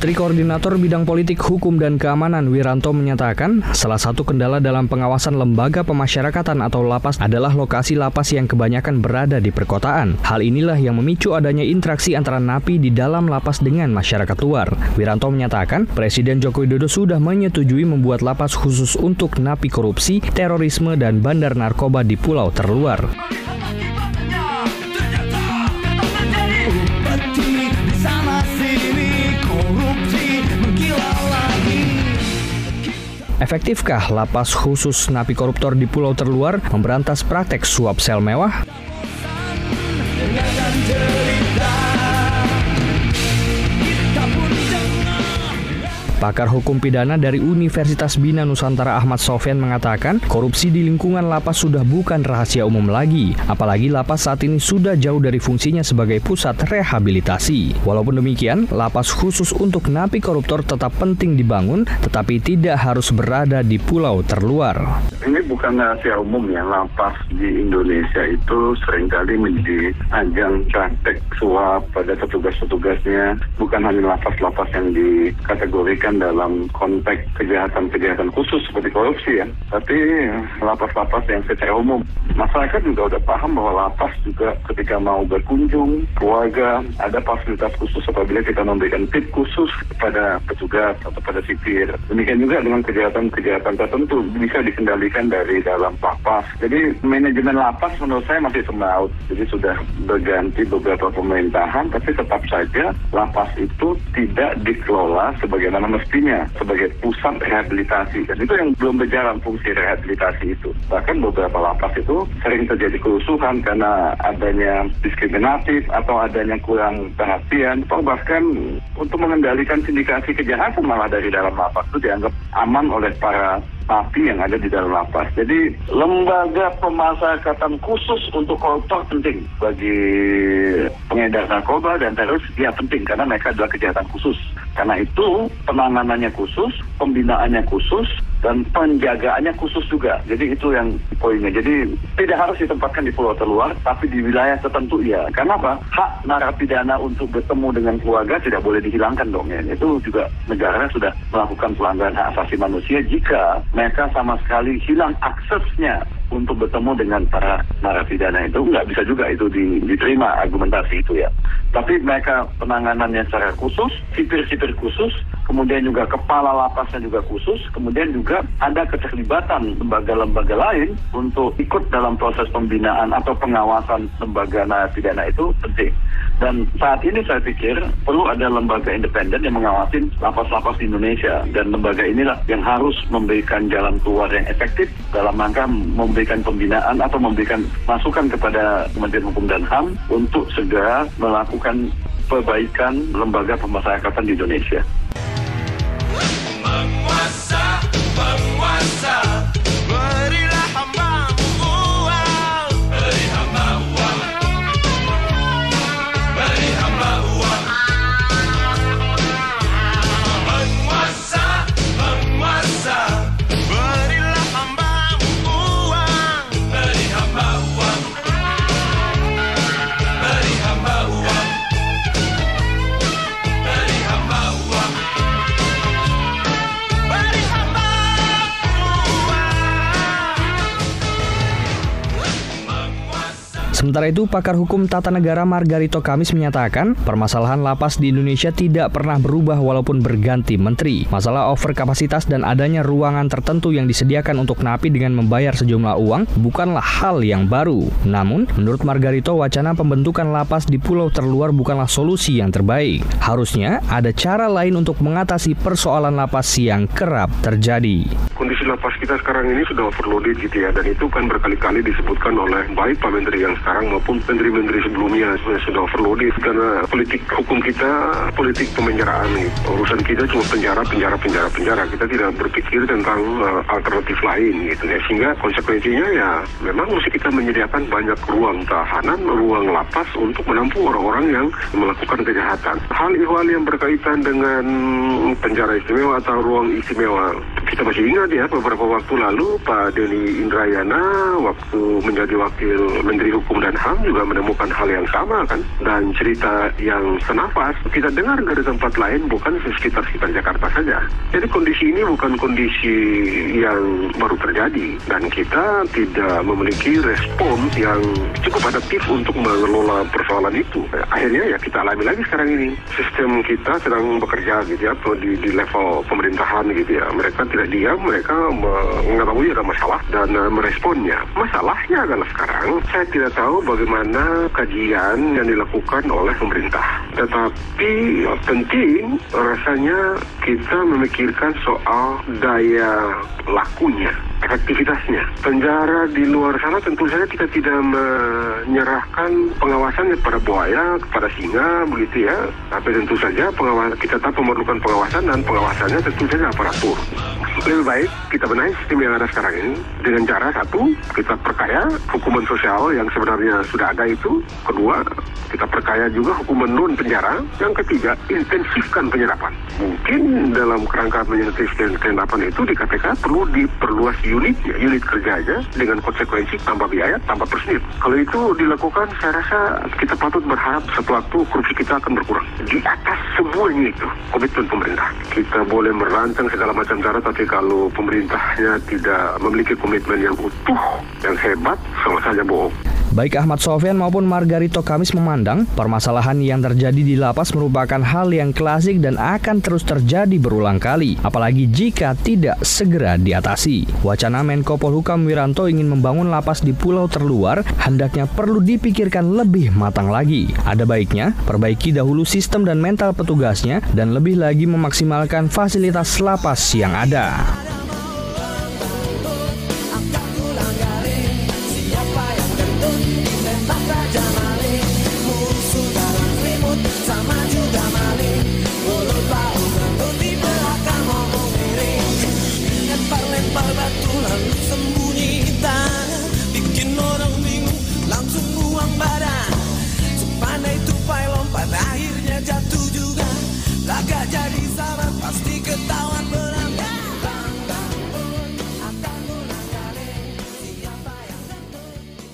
Menteri Koordinator Bidang Politik, Hukum, dan Keamanan Wiranto menyatakan salah satu kendala dalam pengawasan lembaga pemasyarakatan atau lapas adalah lokasi lapas yang kebanyakan berada di perkotaan. Hal inilah yang memicu adanya interaksi antara napi di dalam lapas dengan masyarakat luar. Wiranto menyatakan Presiden Joko Widodo sudah menyetujui membuat lapas khusus untuk napi korupsi, terorisme, dan bandar narkoba di pulau terluar. Efektifkah lapas khusus napi koruptor di pulau terluar memberantas praktek suap sel mewah? Pakar hukum pidana dari Universitas Bina Nusantara Ahmad Sofian mengatakan, korupsi di lingkungan lapas sudah bukan rahasia umum lagi. Apalagi lapas saat ini sudah jauh dari fungsinya sebagai pusat rehabilitasi. Walaupun demikian, lapas khusus untuk napi koruptor tetap penting dibangun, tetapi tidak harus berada di pulau terluar. Ini bukan rahasia umum ya, lapas di Indonesia itu sering kali menjadi ajang praktek suap pada petugas-petugasnya. Bukan hanya lapas-lapas yang dikategorikan dalam konteks kejahatan-kejahatan khusus seperti korupsi ya. Tapi lapas-lapas yang secara umum. Masyarakat juga udah paham bahwa lapas juga ketika mau berkunjung keluarga ada fasilitas khusus apabila kita memberikan tip khusus kepada petugas atau pada sipir. Demikian juga dengan kejahatan-kejahatan tertentu bisa dikendalikan dari dalam lapas. Jadi manajemen lapas menurut saya masih sembaut. Jadi sudah berganti beberapa pemerintahan tapi tetap saja lapas itu tidak dikelola sebagaimana mestinya sebagai pusat rehabilitasi dan itu yang belum berjalan fungsi rehabilitasi itu bahkan beberapa lapas itu sering terjadi kerusuhan karena adanya diskriminatif atau adanya kurang perhatian atau bahkan untuk mengendalikan sindikasi kejahatan malah dari dalam lapas itu dianggap aman oleh para napi yang ada di dalam lapas. Jadi lembaga pemasyarakatan khusus untuk koruptor penting bagi pengedar narkoba dan teroris ya penting karena mereka adalah kejahatan khusus. Karena itu penanganannya khusus, pembinaannya khusus, dan penjagaannya khusus juga. Jadi itu yang poinnya. Jadi tidak harus ditempatkan di pulau terluar, tapi di wilayah tertentu ya. Karena apa? Hak narapidana untuk bertemu dengan keluarga tidak boleh dihilangkan dong ya. Itu juga negara sudah melakukan pelanggaran hak asasi manusia jika mereka sama sekali hilang aksesnya untuk bertemu dengan para narapidana itu nggak bisa juga itu diterima argumentasi itu ya. Tapi mereka penanganannya secara khusus, sipir-sipir khusus, kemudian juga kepala lapasnya juga khusus, kemudian juga ada keterlibatan lembaga-lembaga lain untuk ikut dalam proses pembinaan atau pengawasan lembaga narapidana itu penting. Dan saat ini saya pikir perlu ada lembaga independen yang mengawasi lapas-lapas di Indonesia dan lembaga inilah yang harus memberikan jalan keluar yang efektif dalam rangka memberikan pembinaan atau memberikan masukan kepada Kementerian Hukum dan HAM untuk segera melakukan perbaikan lembaga pemasyarakatan di Indonesia. I'm Sementara itu, pakar hukum tata negara Margarito Kamis menyatakan, permasalahan lapas di Indonesia tidak pernah berubah walaupun berganti menteri. Masalah overkapasitas dan adanya ruangan tertentu yang disediakan untuk napi dengan membayar sejumlah uang bukanlah hal yang baru. Namun, menurut Margarito, wacana pembentukan lapas di pulau terluar bukanlah solusi yang terbaik. Harusnya ada cara lain untuk mengatasi persoalan lapas yang kerap terjadi. Kondisi lapas kita sekarang ini sudah overloaded gitu ya, dan itu kan berkali-kali disebutkan oleh baik Pak Menteri yang sekarang maupun menteri-menteri sebelumnya sudah overloaded karena politik hukum kita politik pemenjaraan nih. Urusan kita cuma penjara, penjara, penjara, penjara. Kita tidak berpikir tentang uh, alternatif lain gitu ya. Sehingga konsekuensinya ya memang mesti kita menyediakan banyak ruang tahanan, ruang lapas untuk menampung orang-orang yang melakukan kejahatan. Hal ihwal yang berkaitan dengan penjara istimewa atau ruang istimewa kita masih ingat ya beberapa waktu lalu Pak Denny Indrayana waktu menjadi wakil Menteri Hukum dan HAM juga menemukan hal yang sama kan dan cerita yang senafas kita dengar dari tempat lain bukan sekitar-sekitar Jakarta saja. Jadi kondisi ini bukan kondisi yang baru terjadi dan kita tidak memiliki respon yang cukup adaptif untuk mengelola persoalan itu. Akhirnya ya kita alami lagi sekarang ini. Sistem kita sedang bekerja gitu ya di, di level pemerintahan gitu ya. Mereka tidak diam, mereka mengetahui ada masalah dan uh, meresponnya. Masalahnya adalah sekarang saya tidak tahu bagaimana kajian yang dilakukan oleh pemerintah. Tetapi ya, penting rasanya kita memikirkan soal daya lakunya efektivitasnya. Penjara di luar sana tentu saja kita tidak menyerahkan pengawasannya kepada buaya, kepada singa, begitu ya. Tapi tentu saja pengawasan kita tetap memerlukan pengawasan dan pengawasannya tentu saja aparatur. Lebih baik kita benahi sistem yang ada sekarang ini dengan cara satu kita perkaya hukuman sosial yang sebenarnya sudah ada itu. Kedua kita perkaya juga hukuman non penjara. Yang ketiga intensifkan penyerapan. Mungkin dalam kerangka menyentriskan penyerapan itu di KPK perlu diperluas unitnya, unit kerjanya dengan konsekuensi tambah biaya, tambah personil. Kalau itu dilakukan, saya rasa kita patut berharap satu waktu korupsi kita akan berkurang. Di atas semuanya itu komitmen pemerintah. Kita boleh merancang segala macam cara, tapi kalau pemerintahnya tidak memiliki komitmen yang utuh, yang hebat, sama saja bohong. Baik Ahmad Sofian maupun Margarito Kamis memandang permasalahan yang terjadi di lapas merupakan hal yang klasik dan akan terus terjadi berulang kali, apalagi jika tidak segera diatasi. Wacana Menko Polhukam Wiranto ingin membangun lapas di pulau terluar hendaknya perlu dipikirkan lebih matang lagi. Ada baiknya perbaiki dahulu sistem dan mental petugasnya dan lebih lagi memaksimalkan fasilitas lapas yang ada.